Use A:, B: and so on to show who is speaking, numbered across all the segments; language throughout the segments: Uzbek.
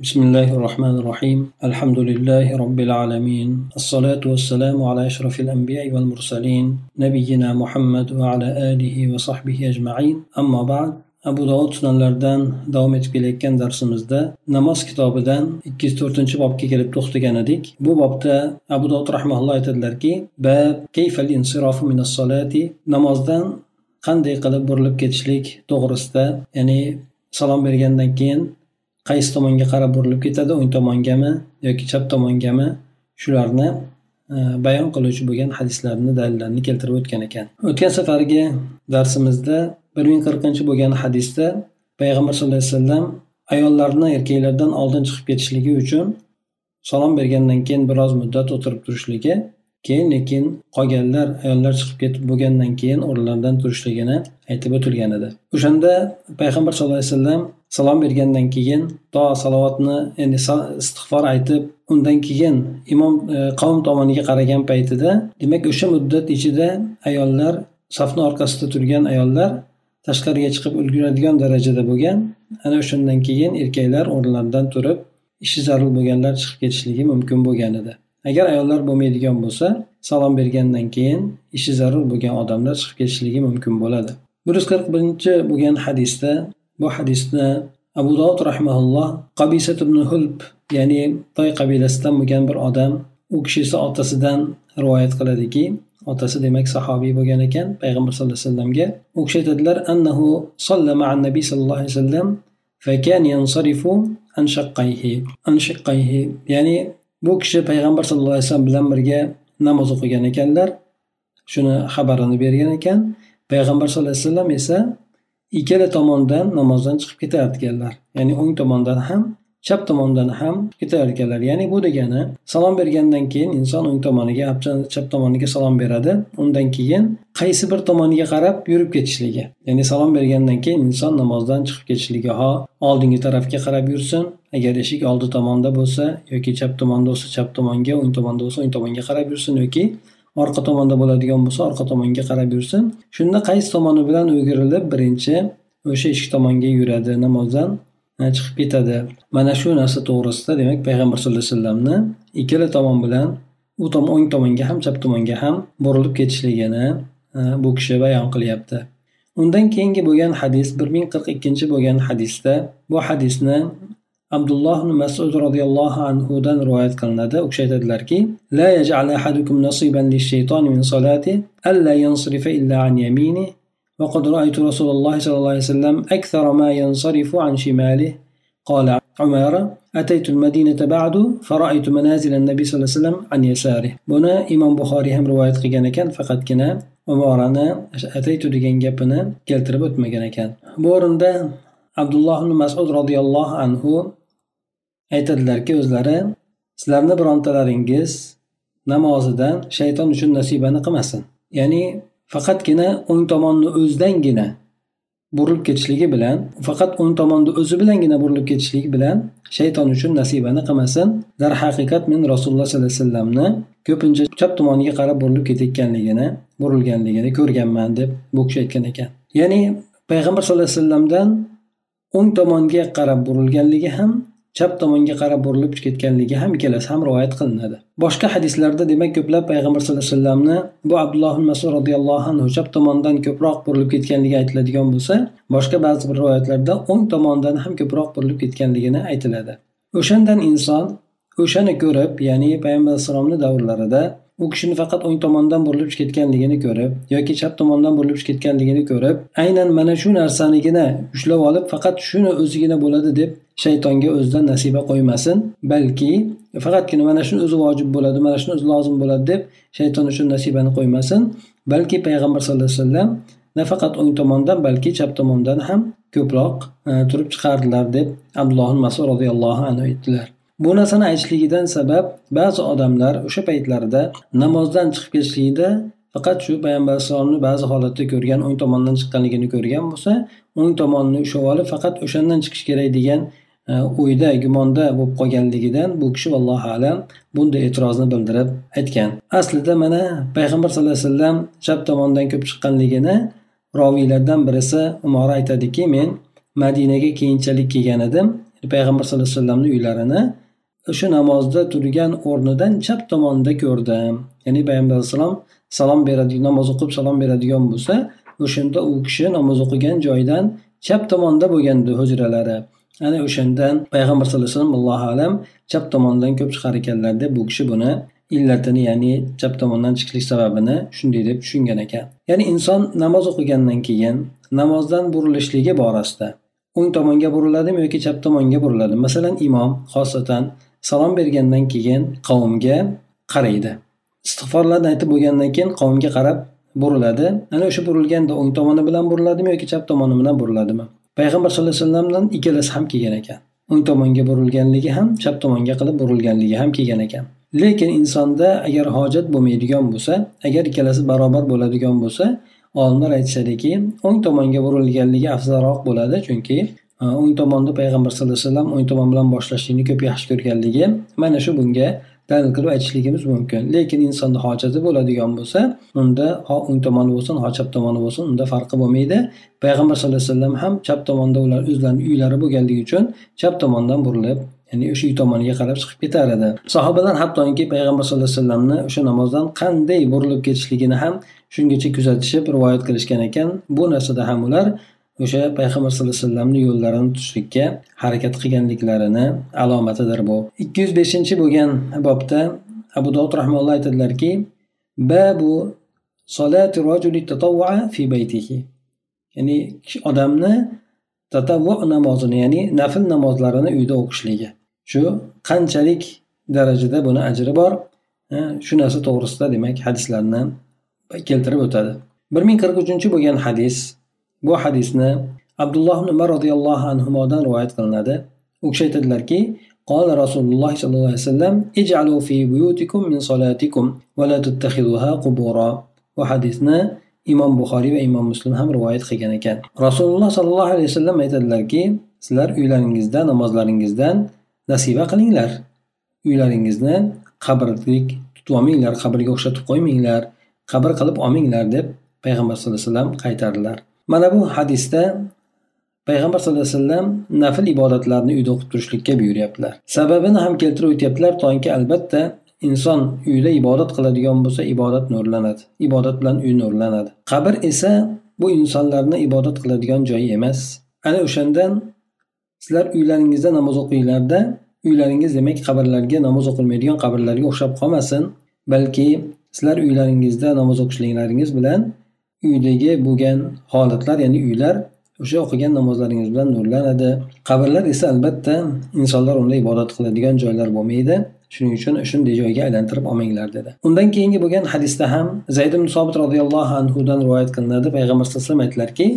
A: بسم الله الرحمن الرحيم الحمد لله رب العالمين الصلاة والسلام على أشرف الأنبياء والمرسلين نبينا محمد وعلى آله وصحبه أجمعين أما بعد abu dovud sunanlaridan davom etib kelayotgan darsimizda namoz kitobidan ikki yuz to'rtinchi bobga kelib to'xtagan edik bu bobda abu dovud rahmaulloh aytadilarki namozdan qanday qilib burilib ketishlik to'g'risida ya'ni salom bergandan keyin qaysi tomonga qarab burilib ketadi o'ng tomongami yoki chap tomongami shularni e, bayon qiluvchi bo'lgan hadislarni dalillarni keltirib o'tgan ekan. O'tgan safargi darsimizda bir ming qirqinchi bo'lgan hadisda payg'ambar sallallohu alayhi vasallam ayollarni erkaklardan oldin chiqib ketishligi uchun salom bergandan keyin biroz muddat o'tirib turishligi keyin lekin qolganlar ayollar chiqib ketib bo'lgandan keyin o'rnlaridan turishligini aytib o'tilgan edi. O'shanda payg'ambar sallallohu alayhi vasallam salom bergandan keyin to salovatni ya'ni istig'for aytib undan keyin imom e, qavm tomoniga qaragan paytida demak o'sha muddat ichida ayollar safni orqasida turgan ayollar tashqariga chiqib ulguradigan darajada bo'lgan. Ana o'shandan keyin erkaklar o'rnlaridan turib ishi zarur bo'lganlar chiqib ketishligi mumkin bo'lgan edi. Agar ayollar bo'lmaydigan bo'lsa salom bergandan keyin ishi zarur bo'lgan odamlar chiqib ketishligi mumkin bo'ladi. Bir yuz qirq birinchi bo'lgan hadisda bu hadisni abu dovud rahmaulloh qabisa ibn hulb ya'ni toy qabilasidan bo'lgan bir odam u kishi esa otasidan rivoyat qiladiki otasi demak sahobiy bo'lgan ekan payg'ambar sallallohu alayhi vasallamga. U kishi aytadilar annahu solla ma'an nabiy sallallohu alayhi vasallam fakan yansarifu an shaqqayhi. An shaqqayhi ya'ni bu kishi payg'ambar sallallohu alayhi vasallam bilan birga namoz o'qigan ekanlar shuni xabarini bergan ekan. Payg'ambar sallallohu alayhi vasallam esa ikkala tomondan namozdan chiqib ketayotganlar. Ya'ni o'ng tomondan ham chap tomondan ham ketayotganlar. Ya'ni bu degani salom bergandan keyin inson o'ng tomoniga chap tomoniga salom beradi. Undan keyin qaysi bir tomoniga qarab yurib ketishligi. Ya'ni salom bergandan keyin inson namozdan chiqib ketishligi. Ho oldingi tarafga qarab yursin. Agar eshik oldi tomonda bo'lsa yoki chap tomonda bo'lsa chap tomonga o'ng tomonda bo'lsa o'ng tomonga qarab yursin yoki orqa tomonda bo'ladigan bo'lsa orqa tomonga qarab yursin. Shunda qaysi tomoni bilan o'girilib birinchi o'sha eshik tomonga yuradi namozdan chiqib ketadi. Mana shu narsa to'g'risida demak payg'ambar sallallohu alayhi vasallamni ikkala tomon bilan u tom o'ng tomonga ham chap tomonga ham burilib ketishligini bu kishi bayon qilyapti. Undan keyingi bo'lgan hadis bir ming qirq ikkinchi bo'lgan hadisda bu hadisni abdulloh masud roziyallohu anhudan rivoyat qilinadi u kishi aytadilarki la yaj'al ahadukum nasiban lish-shaytoni min salati alla yansrifa illa an yamini وقد رأيت رسول الله صلى الله عليه وسلم أكثر ما ينصرف عن شماله قال عمارة أتيت المدينة بعد فرأيت منازل النبي صلى الله عليه وسلم عن يساره بنا إمام بخاري هم رواية قيgan ekan faqatgina umarani ataytu degan gapini keltirib o'tmagan ekan bu o'rinda abdulloh masud roziyallohu anhu aytadilarki o'zlari sizlarni birontalaringiz namozidan shayton uchun nasibani qilmasin. Ya'ni faqatgina o'ng tomonni o'zidangina burilib ketishligi bilan faqat o'ng tomonni o'zi bilangina burilib ketishligi bilan shayton uchun nasibani qilmasin. Darhaqiqat men rasululloh sollallohu alayhi vasallamni ko'pincha chap tomoniga qarab burilib ketayotganligini burilganligini ko'rganman deb bu kishi aytgan ekan. Ya'ni payg'ambar sallallohu alayhi vasallamdan o'ng tomonga qarab burilganligi ham chap tomonga qarab burilib ketganligi ham ikkalasi ham rivoyat qilinadi. Boshqa hadislarda demak ko'plab payg'ambar sallallohu alayhi vasallamni bu abdulloh masud roziyallohu anhu chap tomondan ko'proq burilib ketganligi aytiladigan bo'lsa boshqa ba'zi bir rivoyatlarda o'ng tomondan ham ko'proq burilib ketganligini aytiladi. O'shandan inson o'shani ko'rib ya'ni payg'ambar alayhissalomni davrlarida u kishini faqat o'ng tomondan burilib ketganligini ko'rib yoki chap tomondan burilib ketganligini ko'rib aynan mana shu narsanigina ushlab olib faqat shuni o'zigina bo'ladi deb shaytonga o'zidan nasiba qo'ymasin balki faqatgina mana shuni o'zi vojib bo'ladi mana shuni o'zi lozim bo'ladi deb shayton uchun nasibani qo'ymasin balki payg'ambar sallallohu alayhi vasallam nafaqat o'ng tomondan balki chap tomondan ham ko'proq e, turib chiqardilar deb abdulloh masud roziyallohu anhu aytdilar. Bu narsani aytishligidan sabab ba'zi odamlar o'sha paytlarida namozdan chiqib ketishligida faqat shu payg'ambar alayhissalomni ba'zi holatda ko'rgan o'ng tomondan chiqqanligini ko'rgan bo'lsa o'ng tomonni ushlab olib faqat o'shandan chiqish kerak degan e, o'yda gumonda bo'lib qolganligidan bu kishi allohu alam bunday e'tirozni bildirib aytgan. Aslida mana payg'ambar sallallohu alayhi vasallam chap tomondan ko'p chiqqanligini roviylardan birisi umora aytadiki men madinaga keyinchalik kelgan edim. Payg'ambar sallallohu alayhi vasallamni uylarini o'sha namozda turgan o'rnidan chap tomonda ko'rdim. Ya'ni payg'ambar alayhissalom salom beradigan namoz o'qib salom beradigan bo'lsa o'shanda u kishi namoz o'qigan joydan chap tomonda bo'lgandi hujralari. Ana o'shandan payg'ambar sallallohu alayhi vasallam allohu alam chap tomondan ko'p chiqar ekanlar deb bu kishi buni illatini ya'ni chap tomondan chiqishlik sababini shunday deb tushungan ekan. Ya'ni inson namoz o'qigandan keyin namozdan burilishligi borasida o'ng tomonga buriladimi yoki chap tomonga buriladi masalan imom xosatan salom bergandan keyin qavmga qaraydi. Istig'forlarni aytib bo'lgandan keyin qavmga qarab buriladi. Ana o'sha burilganda o'ng tomoni bilan buriladimi yoki chap tomoni bilan buriladimi? Payg'ambar sallallohu alayhi vasallamdan ikkalasi ham kelgan ekan. O'ng tomonga burilganligi ham chap tomonga qilib burilganligi ham kelgan ekan. Lekin insonda agar hojat bo'lmaydigan bo'lsa agar ikkalasi barobar bo'ladigan bo'lsa olimlar aytishadiki o'ng tomonga burilganligi afzalroq bo'ladi. Chunki o'ng tomonni payg'ambar sallallohu alayhi vasallam o'ng tomon bilan boshlashlikni ko'p yaxshi ko'rganligi mana shu bunga dalil qilib aytishligimiz mumkin. Lekin insonni hojati bo'ladigan bo'lsa unda ho o'ng tomoni bo'lsin ho chap tomoni bo'lsin unda farqi bo'lmaydi. Payg'ambar sallallohu alayhi vasallam ham chap tomonda ular o'zlarini uylari bo'lganligi uchun chap tomondan burilib ya'ni o'sha uy tomoniga qarab chiqib ketar edi. Sahobalar hattoki payg'ambar sallallohu alayhi vasallamni o'sha namozdan qanday burilib ketishligini ham shungacha kuzatishib rivoyat qilishgan ekan. Bu narsada ham ular o'sha payg'ambar sallallohu alayhi vasallamni yo'llarini tutishlikka harakat qilganliklarini alomatidir bu. Ikki yuz beshinchi bo'lgan bobda abu dovud rahmanulloh aytadilarki babu solati rojuli fi baytihi. Ya'ni odamni tatavvu namozini ya'ni nafl namozlarini uyda o'qishligi. Shu qanchalik darajada buni ajri bor? Shu narsa to'g'risida demak hadislarni keltirib o'tadi. Bir ming qirq uchinchi bo'lgan hadis bu hadisni abdulloh ibn umar roziyallohu anhudan rivoyat qilinadi u kishi aytadilarki قال رسول الله صلى الله عليه وسلم اجعلوا في بيوتكم من صلاتكم ولا تتخذوها قبورا وحديثنا imom buxoriy va imom muslim ham rivoyat qilgan ekan rasululloh sollallohu alayhi vasallam aytadilarki sizlar uylaringizda namozlaringizdan nasiba qilinglar uylaringizni qabrlik tutib olmanglar qabrga o'xshatib qo'ymanglar qabr qilib olmanglar deb payg'ambar sallallohu alayhi vasallam qaytardilar Mana bu hadisda payg'ambar sallallohu alayhi vasallam nafl ibodatlarni uyda o'qib turishlikka buyuryaptilar. Sababini ham keltirib o'tyaptilar toki albatta inson uyda ibodat qiladigan bo'lsa ibodat nurlanadi ibodat bilan uy nurlanadi. Qabr esa bu insonlarni ibodat qiladigan joyi emas. Ana o'shandan sizlar uylaringizda namoz o'qinglarda uylaringiz demak qabrlarga namoz o'qilmaydigan qabrlarga o'xshab qolmasin balki sizlar uylaringizda namoz o'qishliklaringiz bilan uydagi bo'lgan holatlar ya'ni uylar o'sha o'qigan namozlaringiz bilan nurlanadi. Qabrlar esa albatta insonlar unda ibodat qiladigan joylar bo'lmaydi. Shuning uchun shunday joyga aylantirib olmanglar dedi. Undan keyingi bo'lgan hadisda ham zayd ibn sobit roziyallohu anhudan rivoyat qilinadi. Payg'ambar sallallohu alayhi vasallam aytdilarki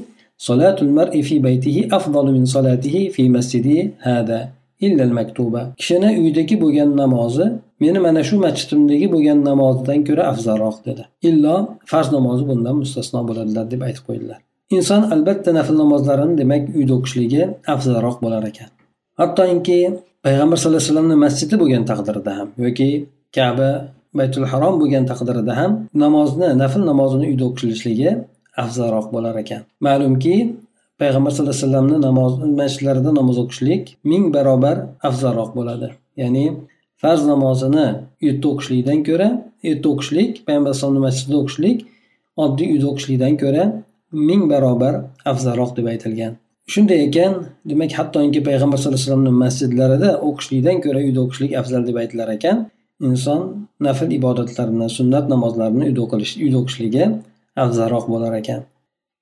A: solatul mar'i fi baytihi afdalu min solatihi fi masjidi hada. Illal maktuba kishini uydagi bo'lgan namozi meni mana shu masjidimdagi bo'lgan namozidan ko'ra afzalroq dedi. Illo farz namozi bundan mustasno bo'ladilar deb aytib qo'ydilar. Inson albatta nafl namozlarini demak uyda o'qishligi afzalroq bo'lar ekan. Hattoki payg'ambar sallallohu alayhi vasallamni masjidi bo'lgan taqdirida ham yoki kaba baytul harom bo'lgan taqdirida ham namozni nafl namozini uyda o'qishilishligi afzalroq bo'lar ekan. Ma'lumki payg'ambar sallallohu alayhi vasallamni namoz masjidlarida namoz o'qishlik ming barobar afzalroq bo'ladi. Ya'ni farz namozini uyda o'qishlikdan ko'ra erta o'qishlik payg'ambar alayhisalomni masjidida o'qishlik oddiy uyda o'qishlikdan ko'ra ming barobar afzalroq deb aytilgan. Shunday ekan demak hattoki payg'ambar sallallohu alayhi vasallamni masjidlarida o'qishlikdan ko'ra uyda o'qishlik afzal deb aytilar ekan inson nafl ibodatlarini sunnat namozlarini uyda o'qilish uyda o'qishligi afzalroq bo'lar ekan.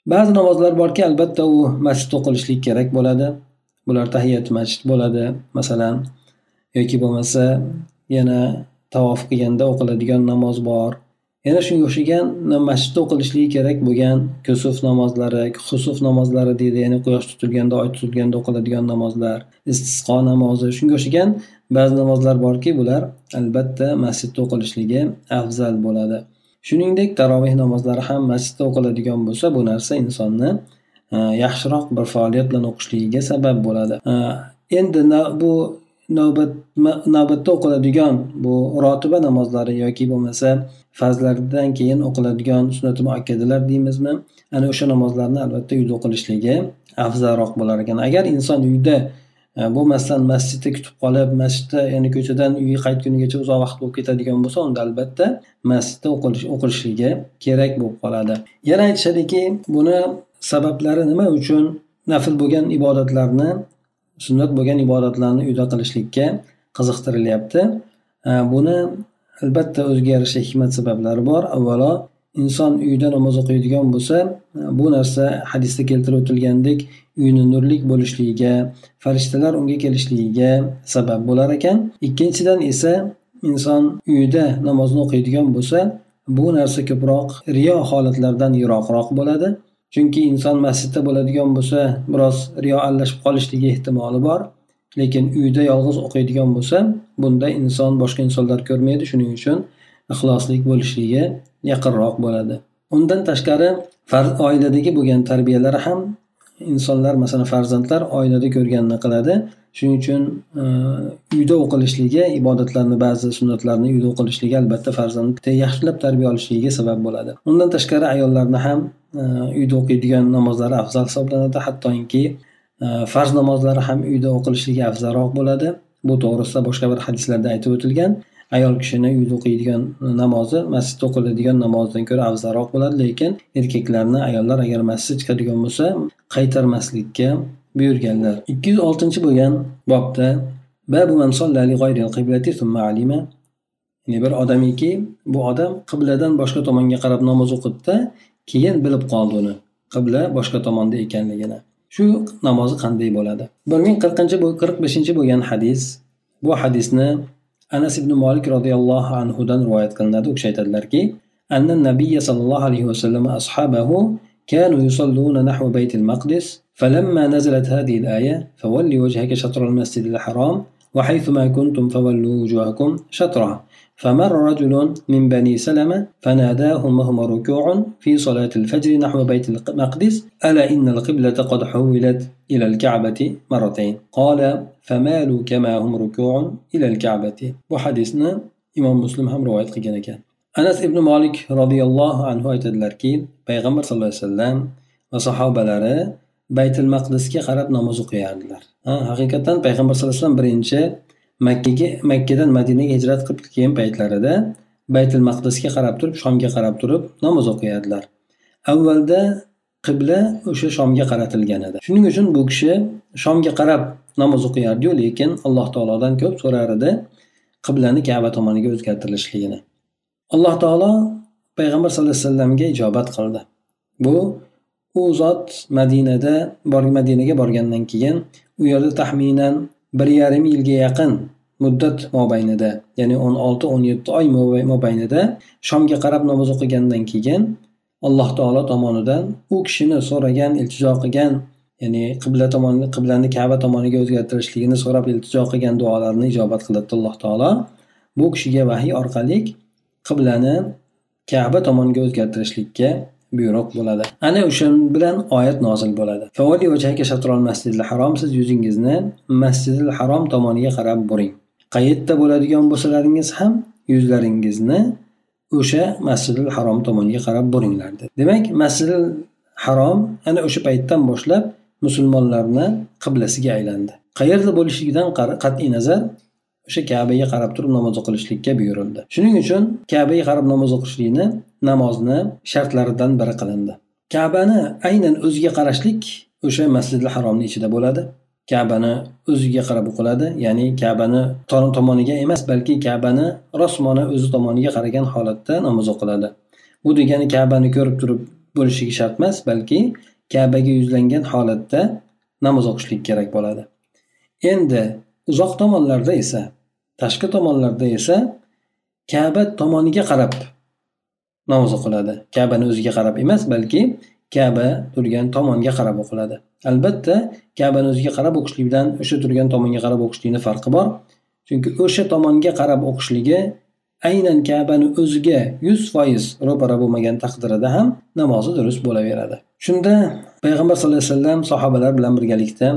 A: Ba'zi namozlar borki albatta u masjidda o'qilishlik kerak bo'ladi. Bular tahiyat masjid bo'ladi masalan yoki bo'lmasa yana tavof qilganda o'qiladigan namoz bor. Yana shunga o'xshagan masjidda o'qilishligi kerak bo'lgan kusuf namozlari husuf namozlari deydi ya'ni quyosh tutilganda oy tutilganda o'qiladigan namozlar istisqo namozi. Shunga o'xshagan ba'zi namozlar borki bular albatta masjidda o'qilishligi afzal bo'ladi. Shuningdek taroveh namozlari ham masjidda o'qiladigan bo'lsa bu narsa insonni e, yaxshiroq bir faoliyat bilan o'qishligiga sabab bo'ladi. E, endi bu navbat navbatda o'qiladigan bu rotiba namozlari yoki bo'lmasa farzlardan keyin o'qiladigan sunnati muakkadalar deymizmi ana o'sha namozlarni albatta uyda o'qilishligi afzalroq bo'lar ekan. Agar inson uyda E, bo'lmasdan masjidda kutib qolib masjidda ya'ni ko'chadan uyga qaytgunigacha uzoq vaqt bo'lib ketadigan bo'lsa unda albatta masjidda o'qilishligi kerak bo'lib qoladi. Yana aytishadiki buni sabablari nima uchun nafl bo'lgan ibodatlarni sunnat bo'lgan ibodatlarni uyda qilishlikka qiziqtirilyapti? E, buni albatta o'ziga yarasha hikmat sabablari bor. Avvalo inson uyda namoz o'qiydigan bo'lsa bu narsa hadisda keltirib o'tilgandek uyini nurlik bo'lishligiga farishtalar unga kelishligiga sabab bo'lar ekan. Ikkinchidan esa inson uyida namozni o'qiydigan bo'lsa bu narsa ko'proq riyo holatlardan yiroqroq bo'ladi. Chunki inson masjidda bo'ladigan bo'lsa biroz riyo aralashib qolishligi ehtimoli bor. Lekin uyda yolg'iz o'qiydigan bo'lsa bunda inson boshqa insonlar ko'rmaydi. Shuning uchun ixloslik bo'lishligi yaqinroq bo'ladi. Undan tashqari farz oiladagi bo'lgan tarbiyalar ham insonlar masalan farzandlar oilada ko'rganini qiladi. Shuning uchun e, uyda o'qilishligi ibodatlarni ba'zi sunnatlarni uyda o'qilishligi albatta farzandni yaxshilab tarbiya olishligiga sabab bo'ladi. Undan tashqari ayollarni ham e, uyda o'qiydigan namozlari afzal hisoblanadi. Hattoki e, farz namozlari ham uyda o'qilishligi afzalroq bo'ladi. Bu to'g'risida boshqa bir hadislarda aytib o'tilgan. Ayol kishini uyda o'qiydigan namozi masjidda o'qiladigan namozdan ko'ra afzalroq bo'ladi lekin erkaklarni ayollar agar masjidga chiqadigan bo'lsa qaytarmaslikka buyurganlar. Ikki yuz oltinchi bo'lgan bobda ya'ni bir odamiki bu odam qibladan boshqa tomonga qarab namoz o'qidida keyin bilib qoldi uni qibla boshqa tomonda ekanligini. Shu namozi qanday bo'ladi? bir ming qirqinchi qirq beshinchi bo'lgan hadis bu hadisni anas ibn molik roziyallohu anhudan rivoyat qilinadi u kishi aytadilarki النبي صلى الله عليه وسلم أصحابه كانوا يصلون نحو بيت المقدس فلما نزلت هذه الآية فولي وجهك شطر المسجد الحرام وحيثما كنتم فولوا وجوهكم شطره فمر رجل من بني سلمة فناداهم وهم ركوع في صلاة الفجر نحو بيت المقدس ألا إن القبلة قد حولت إلى الكعبة مرتين؟ قال فمالوا كما هم ركوع إلى الكعبة. وحديثنا إمام مسلم هم رواية قيان anas ibn molik roziyallohu anhu aytadilarki payg'ambar sallallohu alayhi vasallam va sahobalari baytul maqdisga qarab namoz o'qiyardilar ha haqiqatdan payg'ambar sallallohu alayhi vasallam birinchi makkaga makkadan madinaga hijrat qilib kelgan paytlarida baytul maqdisga qarab turib shomga qarab turib namoz o'qiyardilar avvalda qibla o'sha shomga qaratilgan edi. Shuning uchun bu kishi shomga qarab namoz o'qiyardiyu lekin alloh taolodan ko'p so'rar edi qiblani kaba tomoniga o'zgartirishligini alloh taolo payg'ambar sallallohu alayhi vasallamga ijobat qildi. Bu u zot madinada bor madinaga borgandan keyin u yerda taxminan bir yarim yilga yaqin muddat mobaynida ya'ni o'n olti o'n yetti oy mobaynida shomga qarab namoz o'qigandan keyin alloh taolo tomonidan u kishini so'ragan iltijo qilgan ya'ni qibla tomon qiblani kaba tomoniga o'zgartirishligini so'rab iltijo qilgan duolarni ijobat qiladi alloh taolo. Bu kishiga vahiy orqali qiblani kaba tomonga o'zgartirishlikka buyruq bo'ladi. Ana o'sha bilan oyat nozil bo'ladi. Harom siz yuzingizni masjidil harom tomoniga qarab buring. Qayerda bo'ladigan bo'lsalaringiz ham yuzlaringizni o'sha masjidil harom tomoniga qarab buringlar dedi. Demak masjidil harom ana o'sha paytdan boshlab musulmonlarni qiblasiga aylandi. Qayerda bo'lishligidan qat'iy nazar o'sha kabaga qarab turib namoz o'qilishlikka buyurildi. Shuning uchun kabaga qarab namoz o'qishlikni namozni shartlaridan biri qilindi. Kabani aynan o'ziga qarashlik o'sha masjidi haromni ichida bo'ladi. Kabani o'ziga qarab o'qiladi ya'ni kabani tomoniga emas balki kabani rosmona o'zi tomoniga qaragan holatda namoz o'qiladi. Bu degani kabani ko'rib turib bo'lishligi shart emas balki kabaga yuzlangan holatda namoz o'qishlik kerak bo'ladi. Endi uzoq tomonlarda esa tashqi tomonlarda esa kaba tomoniga qarab namoz o'qiladi kabani o'ziga qarab emas balki kaba turgan tomonga qarab o'qiladi. Albatta kabani o'ziga qarab o'qishlik bilan o'sha turgan tomonga qarab o'qishlikni farqi bor. Chunki o'sha tomonga qarab o'qishligi aynan kabani o'ziga yuz foiz ro'para bo'lmagan taqdirida ham namozi durust bo'laveradi. Shunda payg'ambar sallallohu alayhi vasallam sahobalar bilan birgalikda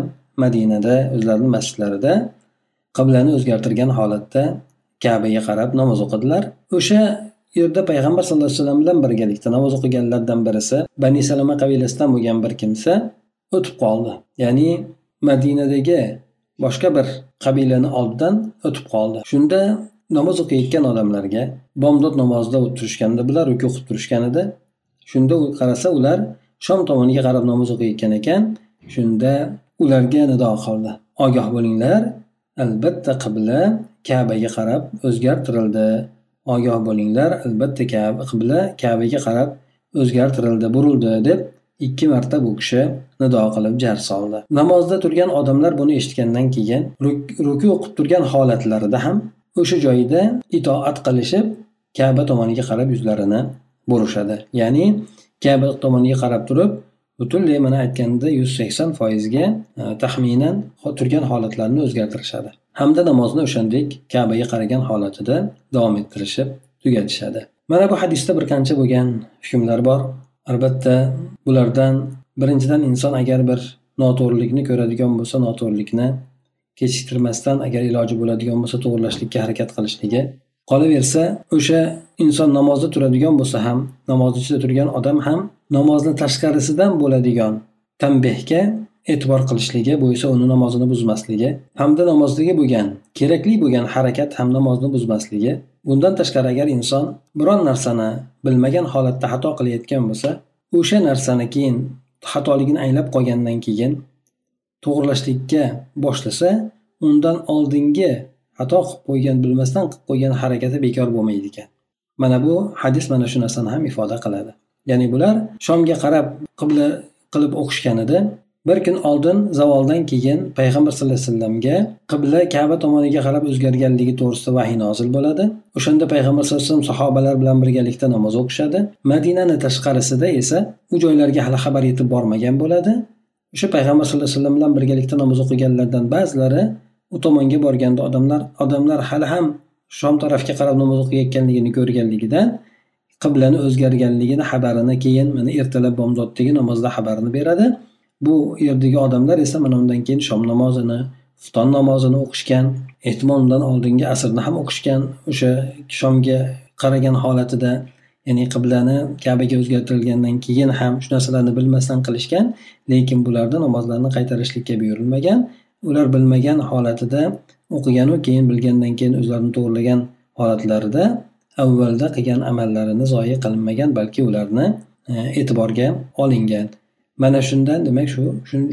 A: madinada o'zlarini masjidlarida qiblani o'zgartirgan holatda kabaga qarab namoz o'qidilar. O'sha yerda payg'ambar sallallohu alayhi vasallam bilan birgalikda namoz o'qiganlardan birisi bani salama qabilasidan bo'lgan bir kimsa o'tib qoldi. Ya'ni madinadagi boshqa bir qabilani oldidan o'tib qoldi. Shunda namoz o'qiyotgan odamlarga bomdod namozida turishganda bular ruku o'qib turishgan edi shunda u qarasa ular shom tomoniga qarab namoz o'qiyotgan ekan shunda ularga nido qildi. Ogoh bo'linglar albatta qibla kabaga qarab o'zgartirildi. Ogoh bo'linglar. Albatta qibla kabaga qarab o'zgartirildi burildi deb ikki marta bu kishi nido qilib jar soldi. Namozda turgan odamlar buni eshitgandan keyin ruku o'qib turgan holatlarida ham o'sha joyda itoat qilishib kaba tomoniga qarab yuzlarini burishadi. Ya'ni kaba tomoniga qarab turib butunlay mana aytganda yuz sakson foizga e, taxminan turgan holatlarini o'zgartirishadi. Hamda namozni o'shandek kabaga qaragan holatida davom ettirishib tugatishadi. Mana bu hadisda bir qancha bo'lgan hukmlar bor. Albatta bulardan birinchidan inson agar bir noto'g'rilikni ko'radigan bo'lsa noto'g'rilikni kechiktirmasdan agar iloji bo'ladigan bo'lsa to'g'irlashlikka harakat qilishligi qolaversa o'sha inson namozda turadigan bo'lsa ham namozni ichida turgan odam ham namozni tashqarisidan bo'ladigan tanbehga e'tibor qilishligi bu esa uni namozini buzmasligi hamda namozdagi bo'lgan kerakli bo'lgan harakat ham namozni buzmasligi. Bundan tashqari agar inson biron narsani bilmagan holatda xato qilayotgan bo'lsa o'sha narsani keyin xatoligini anglab qolgandan keyin to'g'irlashlikka boshlasa undan oldingi xato qilib qo'ygan bilmasdan qilib qo'ygan harakati bekor bo'lmaydi ekan. Mana bu hadis mana shu narsani ham ifoda qiladi. Ya'ni bular shomga qarab qibla qilib o'qishgan edi. Bir kun oldin zavoldan keyin payg'ambar sallallohu alayhi vasallamga qibla kaba tomoniga qarab o'zgarganligi to'g'risida vahiy nozil bo'ladi. O'shanda payg'ambar sallallohu alayhi vasallam sahobalar bilan birgalikda namoz o'qishadi. Madinani tashqarisida esa u joylarga hali xabar yetib bormagan bo'ladi. O'sha payg'ambar sallallohu alayhi vasallam bilan birgalikda namoz o'qiganlardan ba'zilari u tomonga borganda odamlar odamlar hali ham shom tarafga qarab namoz o'qiyotganligini ko'rganligidan qiblani o'zgarganligini xabarini keyin mana ertalab bomzoddagi namozda xabarini beradi. Bu yerdagi odamlar esa mana undan keyin shom namozini xufton namozini o'qishgan ehtimol undan oldingi asrni ham o'qishgan o'sha shomga qaragan holatida ya'ni qiblani kabaga o'zgartirilgandan keyin ham shu narsalarni bilmasdan qilishgan lekin bularda namozlarni qaytarishlikka buyurilmagan. Ular bilmagan holatida o'qiganu keyin bilgandan keyin o'zlarini to'g'rilagan holatlarida avvalda qilgan amallarini zoyi qilinmagan balki ularni e, e'tiborga olingan. Mana shundan demak shu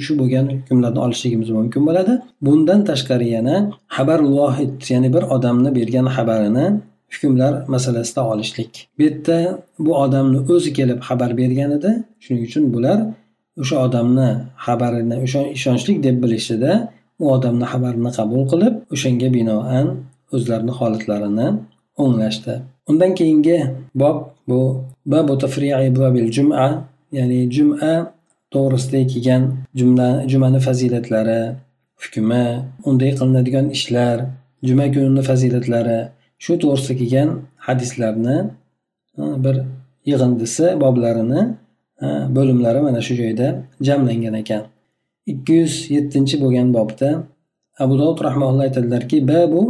A: shu bo'lgan hukmlarni olishligimiz mumkin bo'ladi. Bundan tashqari yana xabar vohid ya'ni bir odamni bergan xabarini hukmlar masalasida olishlik. Bu yerda bu odamni o'zi kelib xabar bergan edi. Shuning uchun bular o'sha odamni xabarini o'sha ishonchli deb bilishida u odamni xabarini qabul qilib o'shanga binoan o'zlarini holatlarini o'nglashdi. Undan keyingi bob bu babu juma ya'ni juma to'g'risida kelgan jumla jumani fazilatlari hukmi unday qilinadigan ishlar juma kunini fazilatlari shu to'g'risida kelgan hadislarni bir yig'indisi boblarini bo'limlari mana shu joyda jamlangan ekan. Ikki yuz yettinchi bo'lgan bobda abu dovud rahmaulloh aytadilarki babu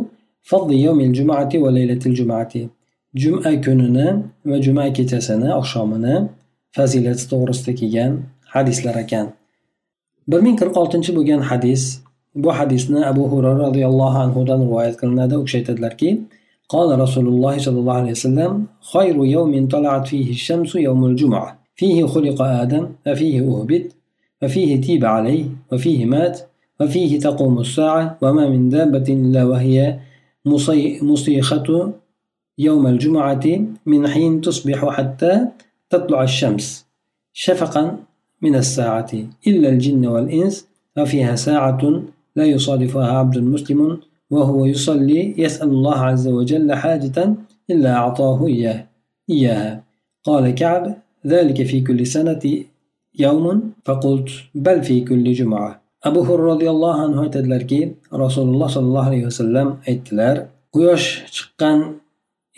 A: juma kunini va juma kechasini oqshomini fazilati to'g'risida kelgan hadislar ekan bir ming qirq oltinchi bo'lgan hadis bu hadisni abu hurara roziyallohu anhudan rivoyat qilinadi u kishi aytadilarki قال رسول الله صلى الله عليه وسلم خير يوم طلعت فيه الشمس يوم الجمعة فيه خلق آدم وفيه أهبط وفيه تيب عليه وفيه مات وفيه تقوم الساعة وما من دابة إلا وهي مصيخة يوم الجمعة من حين تصبح حتى تطلع الشمس شفقا من الساعة إلا الجن والإنس ففيها ساعة لا يصادفها عبد مسلم وهو يصلي يسأل الله عز وجل حاجة إلا أعطاه إياه إياها قال كعب ذلك في كل سنة يوم فقلت بل في كل جمعة abu hurra roziyallohu anhu aytadilarki rasululloh sollallohu alayhi vasallam aytdilar quyosh chiqqan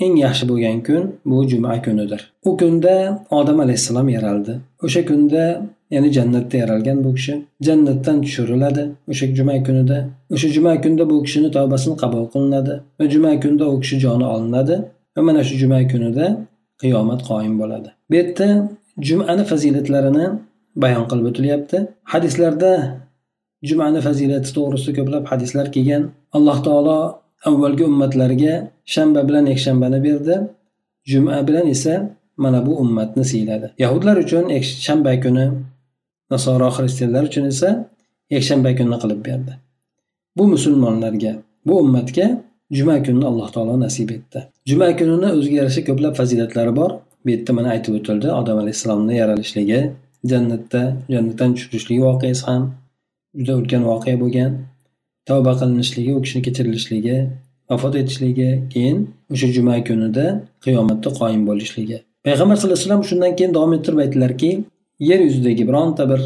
A: eng yaxshi bo'lgan kun bu juma kunidir u kunda odam alayhissalom yaraldi o'sha kunda ya'ni jannatda yaralgan bu kishi jannatdan tushiriladi. O'sha juma kunida o'sha juma kunda bu kishini tavbasini qabul qilinadi va juma kunda u kishi joni olinadi va mana shu juma kunida qiyomat qoyim bo'ladi. Bu yerda jumani fazilatlarini bayon qilib o'tilyapti. Hadislarda jumani fazilati to'g'risida ko'plab hadislar kelgan. Alloh taolo avvalgi ummatlarga shanba bilan yakshanbani berdi. Juma bilan esa mana bu ummatni siyladi. Yahudlar uchun shanba kuni nasoro xristianlar uchun esa yakshanba kunini qilib berdi. Bu musulmonlarga bu ummatga juma kunini alloh taolo nasib etdi. Juma kunini o'ziga yarasha ko'plab fazilatlari bor. Bu yerda mana aytib o'tildi odam alayhissalomni yaralishligi jannatda jannatdan tushirishligi voqeasi ham juda ulkan voqea bo'lgan. Tavba qilinishligi u kishini kechirilishligi vafot etishligi keyin o'sha juma kunida qiyomatda qoyim bo'lishligi. Payg'ambar sallallohu alayhi vasallam shundan keyin davom ettirib aytdilarki yer yuzidagi bironta bir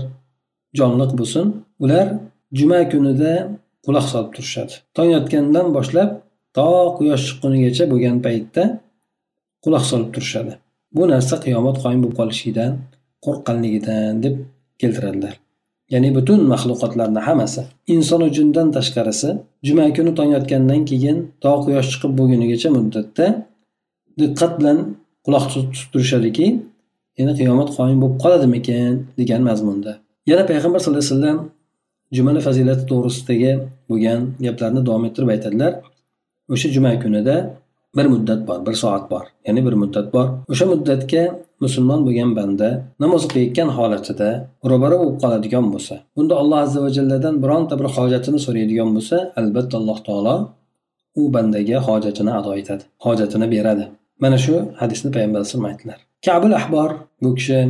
A: jonliq bo'lsin. Ular juma kunida quloq solib turishadi. Tong otgandan boshlab to quyosh chiqqunigacha bo'lgan paytda quloq solib turishadi. Bu narsa qiyomat qoyim bo'lib qolishidan qo'rqqanligidan deb keltiradilar. Ya'ni butun maxluqotlarni hammasi. Insonu jindan tashqarisi juma kuni tong otgandan keyin to quyosh chiqib bo'lgunigacha muddatda diqqat bilan quloq tutib turishadiki yana qiyomat qoyim bo'lib qoladimikin degan mazmunda. Yana payg'ambar sallallohu alayhi vasallam jumani fazilati to'g'risidagi bo'lgan gaplarni davom ettirib aytadilar. O'sha juma kunida bir muddat bor bir soat bor. Ya'ni bir muddat bor. O'sha muddatga musulmon bo'lgan banda namoz o'qiyotgan holatida ro'bara bo'lib qoladigan bo'lsa bunda alloh azza va jalladan bironta bir hojatini so'raydigan bo'lsa albatta alloh taolo u bandaga hojatini ado etadi hojatini beradi. Mana shu hadisni payg'ambar alayhisalom aytdilar. Kabul ahbor bu kishi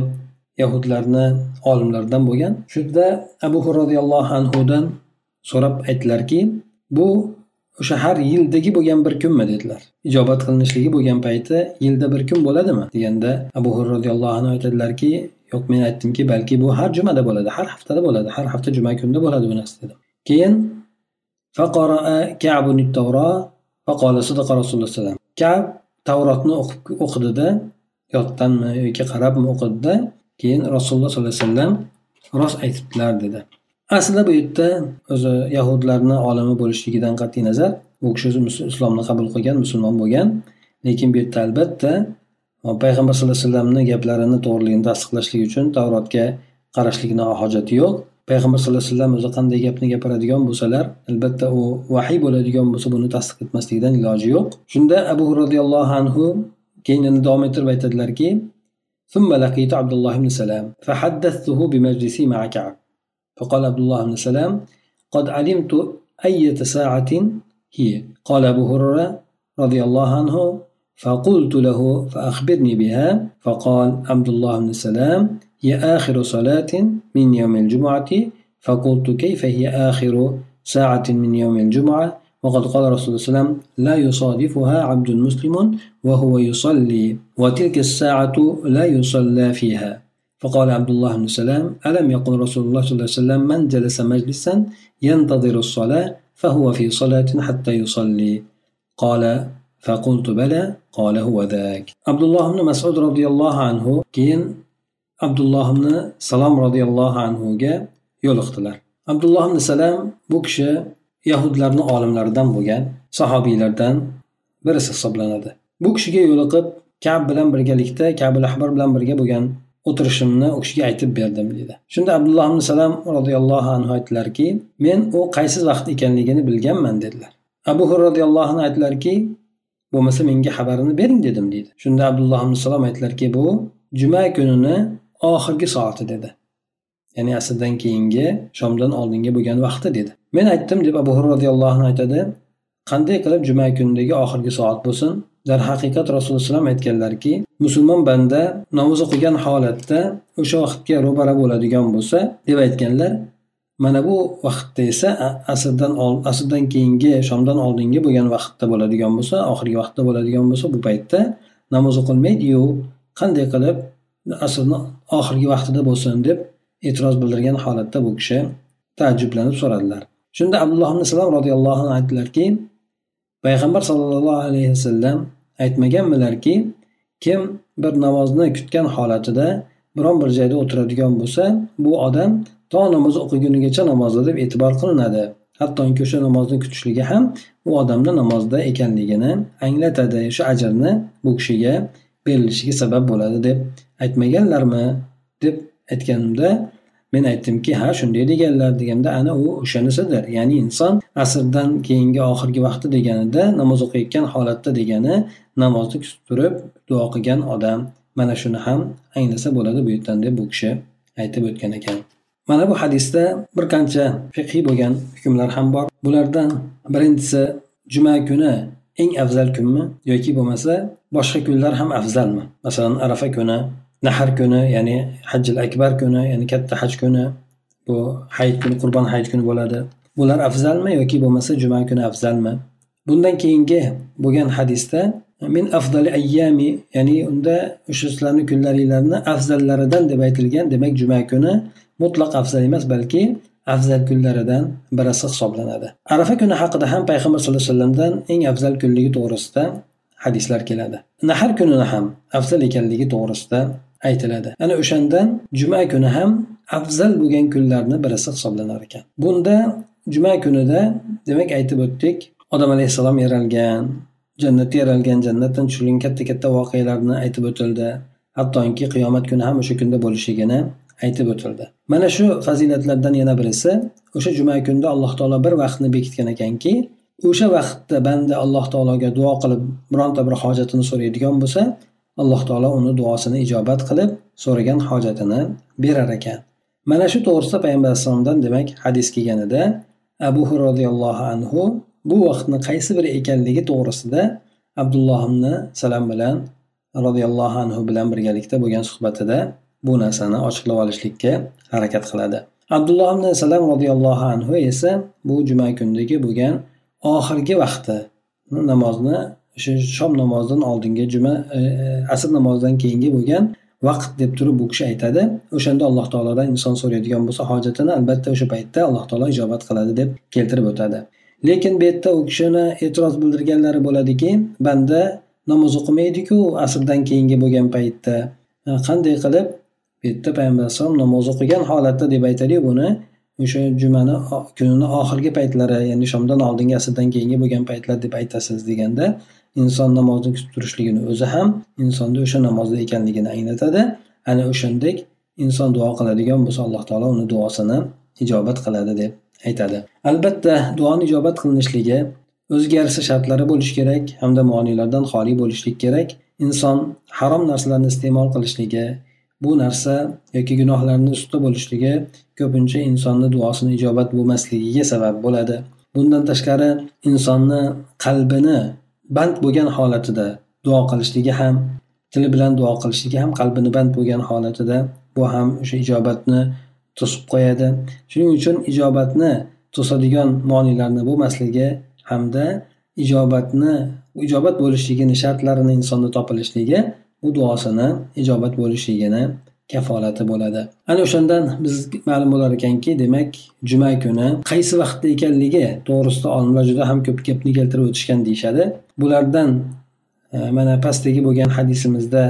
A: yahudlarni olimlaridan bo'lgan. Shunda abu roziyallohu anhudan so'rab aytdilarki bu o'sha har yildagi bo'lgan bir kunmi dedilar. Ijobat qilinishligi bo'lgan payti yilda bir kun bo'ladimi? deganda abu hurra roziyallohu anhu aytadilarki yo'q men aytdimki balki bu har jumada bo'ladi har haftada bo'ladi har hafta juma kunida bo'ladi bu narsa dedim. Keyin kab tavrotni o'qidida yotdanmi yoki qarabmi o'qidida keyin rasululloh sollallohu alayhi vasallam rost aytibdilar dedi. Aslida bu yerda o'zi yahudlarni olimi bo'lishligidan qat'iy nazar u kishi o'zi islomni qabul qilgan musulmon bo'lgan. Lekin bu yerda albatta payg'ambar sallallohu alayhi vasallamni gaplarini to'g'riligini tasdiqlashlik uchun tavrotga qarashlikni hojati yo'q. Payg'ambar sallallohu alayhi vasallam o'zi qanday gapni gapiradigan bo'lsalar albatta u vahiy bo'ladigan bo'lsa buni tasdiq etmaslikdan iloji yo'q. Shunda abu roziyallohu anhu keyin yana davom ettirib aytadilarki ثم لقيت عبد الله بن سلام فحدثته بمجلسي مع كعب. فقال عبد الله بن سلام قد علمت أية ساعة هي. قال أبو هريرة رضي الله عنه فقلت له فأخبرني بها فقال عبد الله بن سلام هي آخر صلاة من يوم الجمعة. فقلت كيف هي آخر ساعة من يوم الجمعة؟ وقد قال رسول الله صلى الله عليه وسلم لا يصادفها عبد مسلم وهو يصلي وتلك الساعة لا يصلى فيها. فقال عبد الله بن سلام ألم يقل رسول الله صلى الله عليه وسلم من جلس مجلسا ينتظر الصلاة فهو في صلاة حتى يصلي؟ قال فقلت بلى. قال هو ذاك. عبد الله بن مسعود رضي الله عنه كين عبد الله بن سلام رضي الله عنه yo'liqdilar abdulloh ibn salam bu kishi yahudlarni olimlaridan bo'lgan sahobiylardan birisi hisoblanadi. Bu kishiga yo'liqib kab bilan birgalikda kabil ahbar bilan birga bo'lgan o'tirishimni u kishiga aytib berdim deydi shunda abdulloh ibn salam roziyallohu anhu aytdilarki men u qaysi vaqt ekanligini bilganman dedilar. Abu hur roziyallohu anhu aytdilarki bo'lmasa menga xabarini bering dedim deydi shunda abdulloh ibn salom aytdilarki bu juma kunini oxirgi soati dedi. Ya'ni asrdan keyingi shomdan oldingi bo'lgan vaqti dedi. Men aytdim deb abu hurra roziyallohu anhu aytadi qanday qilib juma kunidagi oxirgi soat bo'lsin? Darhaqiqat rasululloh alayhi vasallam aytganlarki musulmon banda namoz o'qigan holatda o'sha vaqtga ro'bara bo'ladigan bo'lsa deb aytganlar. Mana bu vaqtda esa asrdan asrdan keyingi shomdan oldingi bo'lgan vaqtda bo'ladigan bo'lsa oxirgi vaqtda bo'ladigan bo'lsa bu paytda namoz o'qilmaydiyu qanday qilib asrni oxirgi vaqtida bo'lsin deb e'tiroz bildirgan holatda bu kishi taajjublanib so'radilar. Shunda abdulloh ibn salom roziyallohu anhu aytdilarki payg'ambar sollallohu alayhi vasallam aytmaganmilarki kim bir namozni kutgan holatida biron bir joyda o'tiradigan bo'lsa bu odam to namoz o'qigunigacha namozda deb e'tibor qilinadi. Hattoki o'sha namozni kutishligi ham u odamni namozda ekanligini anglatadi. Shu ajrni bu kishiga berilishiga sabab bo'ladi deb aytmaganlarmi? deb aytganimda men aytdimki ha shunday deganlar deganda ana u o'shanisidir. Ya'ni inson asrdan keyingi oxirgi vaqti deganida namoz o'qiyotgan holatda degani namozni kutib turib duo qilgan odam mana shuni ham anglasa bo'ladi bu yerdan deb bu kishi aytib o'tgan ekan. Mana bu hadisda bir qancha fiqhiy bo'lgan hukmlar ham bor. Bulardan birinchisi juma kuni eng afzal kunmi yoki bo'lmasa boshqa kunlar ham afzalmi? Masalan arafa kuni nahar kuni ya'ni hajjil akbar kuni ya'ni katta haj kuni bu hayit kuni qurbon hayit kuni bo'ladi. Bular afzalmi yoki bo'lmasa juma kuni afzalmi? Bundan keyingi bo'lgan hadisda min afzali ayyami ya'ni unda o'sha sizlarni kunlaringlarni afzallaridan deb aytilgan demak juma kuni mutlaq afzal emas balki afzal kunlaridan birisi hisoblanadi. Arafa kuni haqida ham payg'ambar sallallohu alayhi vasallamdan eng afzal kunligi to'g'risida hadislar keladi. Nahar kunini ham afzal ekanligi to'g'risida aytiladi. Ana o'shandan juma kuni ham afzal bo'lgan kunlarni birisi hisoblanar ekan. Bunda juma kunida demak aytib o'tdik odam alayhissalom yaralgan jannatga yaralgan jannatdan tushirilgan katta katta voqealarni aytib o'tildi. Hattoki qiyomat kuni ham o'sha kunda bo'lishligini aytib o'tildi. Mana shu fazilatlardan yana birisi o'sha juma kunida alloh taolo bir vaqtni bekitgan ekanki o'sha vaqtda banda alloh taologa duo qilib bironta bir hojatini so'raydigan bo'lsa alloh taolo uni duosini ijobat qilib so'ragan hojatini berar ekan. Mana shu to'g'risida payg'ambar alayhissalomdan demak hadis kelganida abu roziyallohu anhu bu vaqtni qaysi biri ekanligi to'g'risida abdulloh ibn salam bilan roziyallohu anhu bilan birgalikda bo'lgan suhbatida bu narsani ochiqlab olishlikka harakat qiladi. Abdulloh ibn salam roziyallohu anhu esa bu juma kundagi bo'lgan oxirgi vaqti namozni o'sha shom namozidan oldingi juma e, e, asr namozidan keyingi bo'lgan vaqt deb turib bu kishi aytadi. O'shanda alloh taolodan inson so'raydigan bo'lsa hojatini albatta o'sha paytda alloh taolo ijobat qiladi deb keltirib o'tadi. Lekin bu yerda u kishini e'tiroz bildirganlari bo'ladiki banda namoz o'qimaydiku asrdan keyingi bo'lgan paytda. E, qanday qilib? Bu yerda payg'ambar alayhisalom namoz o'qigan holatda deb aytadiyu buni. O'sha jumani kunini oxirgi paytlari ya'ni shomdan oldingi asrdan keyingi bo'lgan paytlar deb aytasiz deganda inson namozni kutib turishligini o'zi ham insonda o'sha namozda ekanligini anglatadi. Ana o'shandek inson duo qiladigan bo'lsa alloh taolo uni duosini ijobat qiladi deb aytadi. Albatta duoni ijobat qilinishligi o'ziga yarasha shartlari bo'lishi kerak hamda muoniylardan xoli bo'lishlik kerak. Inson harom narsalarni iste'mol qilishligi bu narsa yoki gunohlarni ustida bo'lishligi ko'pincha insonni duosini ijobat bo'lmasligiga sabab bo'ladi. Bundan tashqari insonni qalbini band bo'lgan holatida duo qilishligi ham tili bilan duo qilishligi ham qalbini band bo'lgan holatida bu ham o'sha ijobatni to'sib qo'yadi. Shuning uchun ijobatni to'sadigan moniylarni bo'lmasligi hamda ijobatni ijobat bo'lishligini shartlarini insonda topilishligi bu duosini ijobat bo'lishligini kafolati bo'ladi. Ana o'shandan biz ma'lum bo'lar ekanki demak juma kuni qaysi vaqtda ekanligi to'g'risida olimlar juda ham ko'p gapni keltirib o'tishgan deyishadi. Bulardan e, mana pastdagi bo'lgan hadisimizda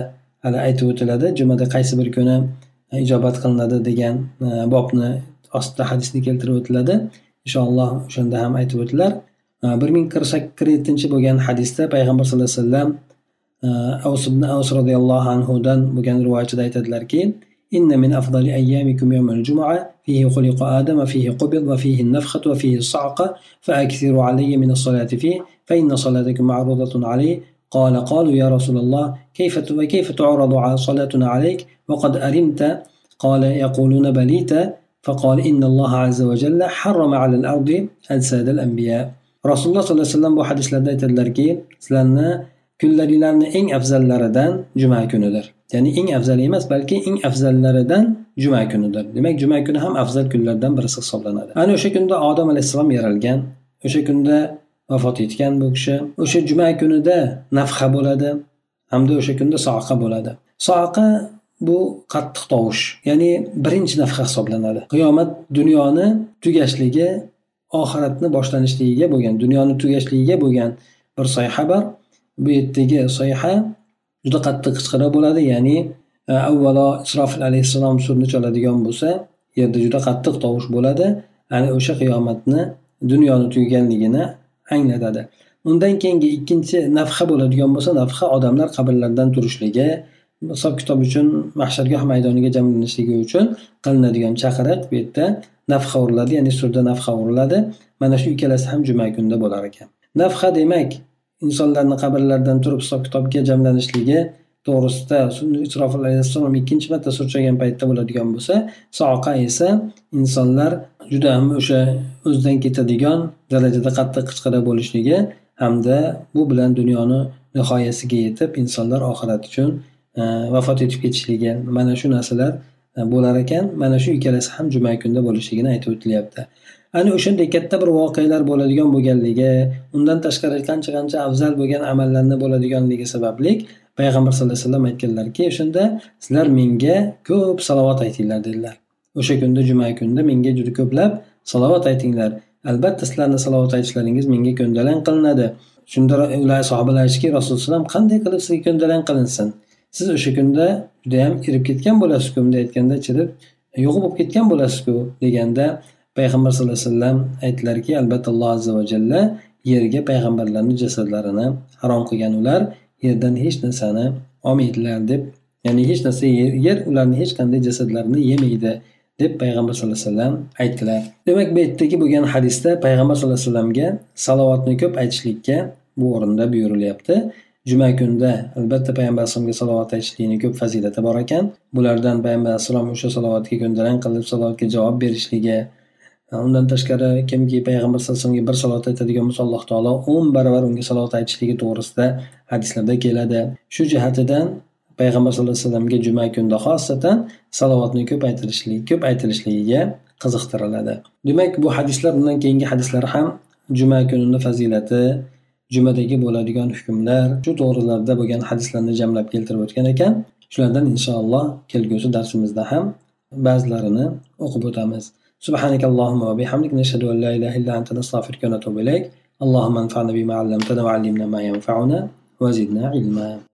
A: hali aytib o'tiladi jumada qaysi bir kuni e, ijobat qilinadi degan e, bobni ostida hadisni keltirib o'tiladi. Inshaalloh o'shanda ham aytib o'tilar. E, bir ming qirq yettinchi bo'lgan hadisda payg'ambar sallallohu alayhi vasallam avs ibn avs roziyallohu anhudan bo'lgan rivoyatida aytadilarki إن من أفضل أيامكم يوم الجمعة فيه خلق آدم فيه قبض وفيه النفخة وفيه الصعقة فأكثروا علي من الصلاة فيه فإن صلاتكم معروضة عليه. قال قالوا يا رسول الله كيف وكيف تعرض صلاتنا عليك؟ وقد أرمت. قال يقولون بليت. فقال إن الله عز وجل حرم على الأرض أجساد الأنبياء. رسول الله صلى الله عليه وسلم bu hadislarda aytadilarki sizlarni kunlaringlarni eng afzallaridan juma kunidir. Ya'ni eng afzali emas balki eng afzallaridan juma kunidir. Demak juma kuni ham afzal kunlardan birisi hisoblanadi. Ana o'sha kunda odam alayhissalom yaralgan o'sha kunda vafot etgan bu kishi o'sha juma kunida nafha bo'ladi hamda o'sha kunda soaqa bo'ladi. Soaqa bu qattiq tovush ya'ni birinchi nafha hisoblanadi. Qiyomat dunyoni tugashligi oxiratni boshlanishligiga bo'lgan dunyoni tugashligiga bo'lgan bir soyha xabar bu yerdagi sayha juda qattiq qichqira bo'ladi ya'ni e, avvalo isrofil alayhissalom surni chaladigan bo'lsa yerda juda qattiq tovush bo'ladi ana o'sha qiyomatni dunyoni tugaganligini anglatadi. Undan keyingi ikkinchi nafha bo'ladigan bo'lsa nafha odamlar qabrlardan turishligi hisob kitob uchun mahshargoh maydoniga jamlanishligi uchun qilinadigan chaqiriq bu yerda nafha uriladi ya'ni surda nafha uriladi. Mana shu ikkalasi ham juma kunida bo'lar ekan. Nafha demak insonlarni qabrlaridan turib hisob kitobga jamlanishligi to'g'risida isrofil alayhissalom ikkinchi marta surchagan paytda bo'ladigan bo'lsa soqa esa insonlar juda ham o'sha o'zidan ketadigan darajada qattiq qichqira bo'lishligi hamda bu bilan dunyoni nihoyasiga yetib insonlar oxirat uchun e, vafot etib ketishligi. Mana shu narsalar E, bo'lar ekan. Mana shu ikkalasi ham juma kunida bo'lishligini aytib o'tilyapti. Ana o'shanday katta bir voqealar bo'ladigan bo'lganligi undan tashqari qancha qancha afzal bo'lgan amallarni bo'ladiganligi sababli payg'ambar sallallohu alayhi vasallam aytganlarki o'shanda sizlar menga ko'p salovat aytinglar dedilar. O'sha kunda juma kunida menga juda ko'plab salovat aytinglar. Albatta sizlarni salovat aytishlaringiz menga ko'ndalang qilinadi. Shunda ular sahobalar aytishdiki rasululloh qanday qilib sizga ko'ndalang qilinsin? Siz o'sha kunda judayam erib ketgan bo'lasizku bunday aytganda chirib e, yo'q bo'lib ketgan bo'lasizku deganda payg'ambar sallallohu alayhi vasallam aytdilarki albatta alloh azza va jalla yerga payg'ambarlarni jasadlarini harom qilgan ular yerdan hech narsani olmaydilar deb ya'ni hech narsa yer, yer ularni hech qanday jasadlarini yemaydi deb payg'ambar sallallohu alayhi vasallam aytdilar. Demak bu yerdagi bo'lgan hadisda payg'ambar sallallohu alayhi vasallamga salovatni ko'p aytishlikka bu o'rinda buyurilyapti. Juma kunida albatta payg'ambar alayhisalomga salovat aytishlikni ko'p fazilati bor ekan. Bulardan payg'ambar alayhissalom o'sha salovatga ko'ndalang qilib salovatga javob berishligi e, undan tashqari kimki payg'ambar sallallohu alayhi vasallamga bir salovat aytadigan bo'lsa alloh taolo o'n barobar unga salovat aytishligi to'g'risida hadislarda keladi. Shu jihatidan payg'ambar sallallohu alayhi vasallamga juma kunida xosatan salovatni ko'p aytilishlik ko'p aytilishligiga qiziqtiriladi. Demak bu hadislar undan keyingi hadislar ham juma kunini fazilati jumadagi bo'ladigan hukmlar shu to'g'rilarda bo'lgan hadislarni jamlab keltirib o'tgan ekan shulardan inshaalloh kelgusi darsimizda ham ba'zilarini o'qib o'tamiz سبحانك اللهم وبحمدك نشهد أن لا إله إلا أنت نستغفرك ونتوب إليك اللهم انفعنا بما علمتنا وعلمنا ما ينفعنا وزدنا علما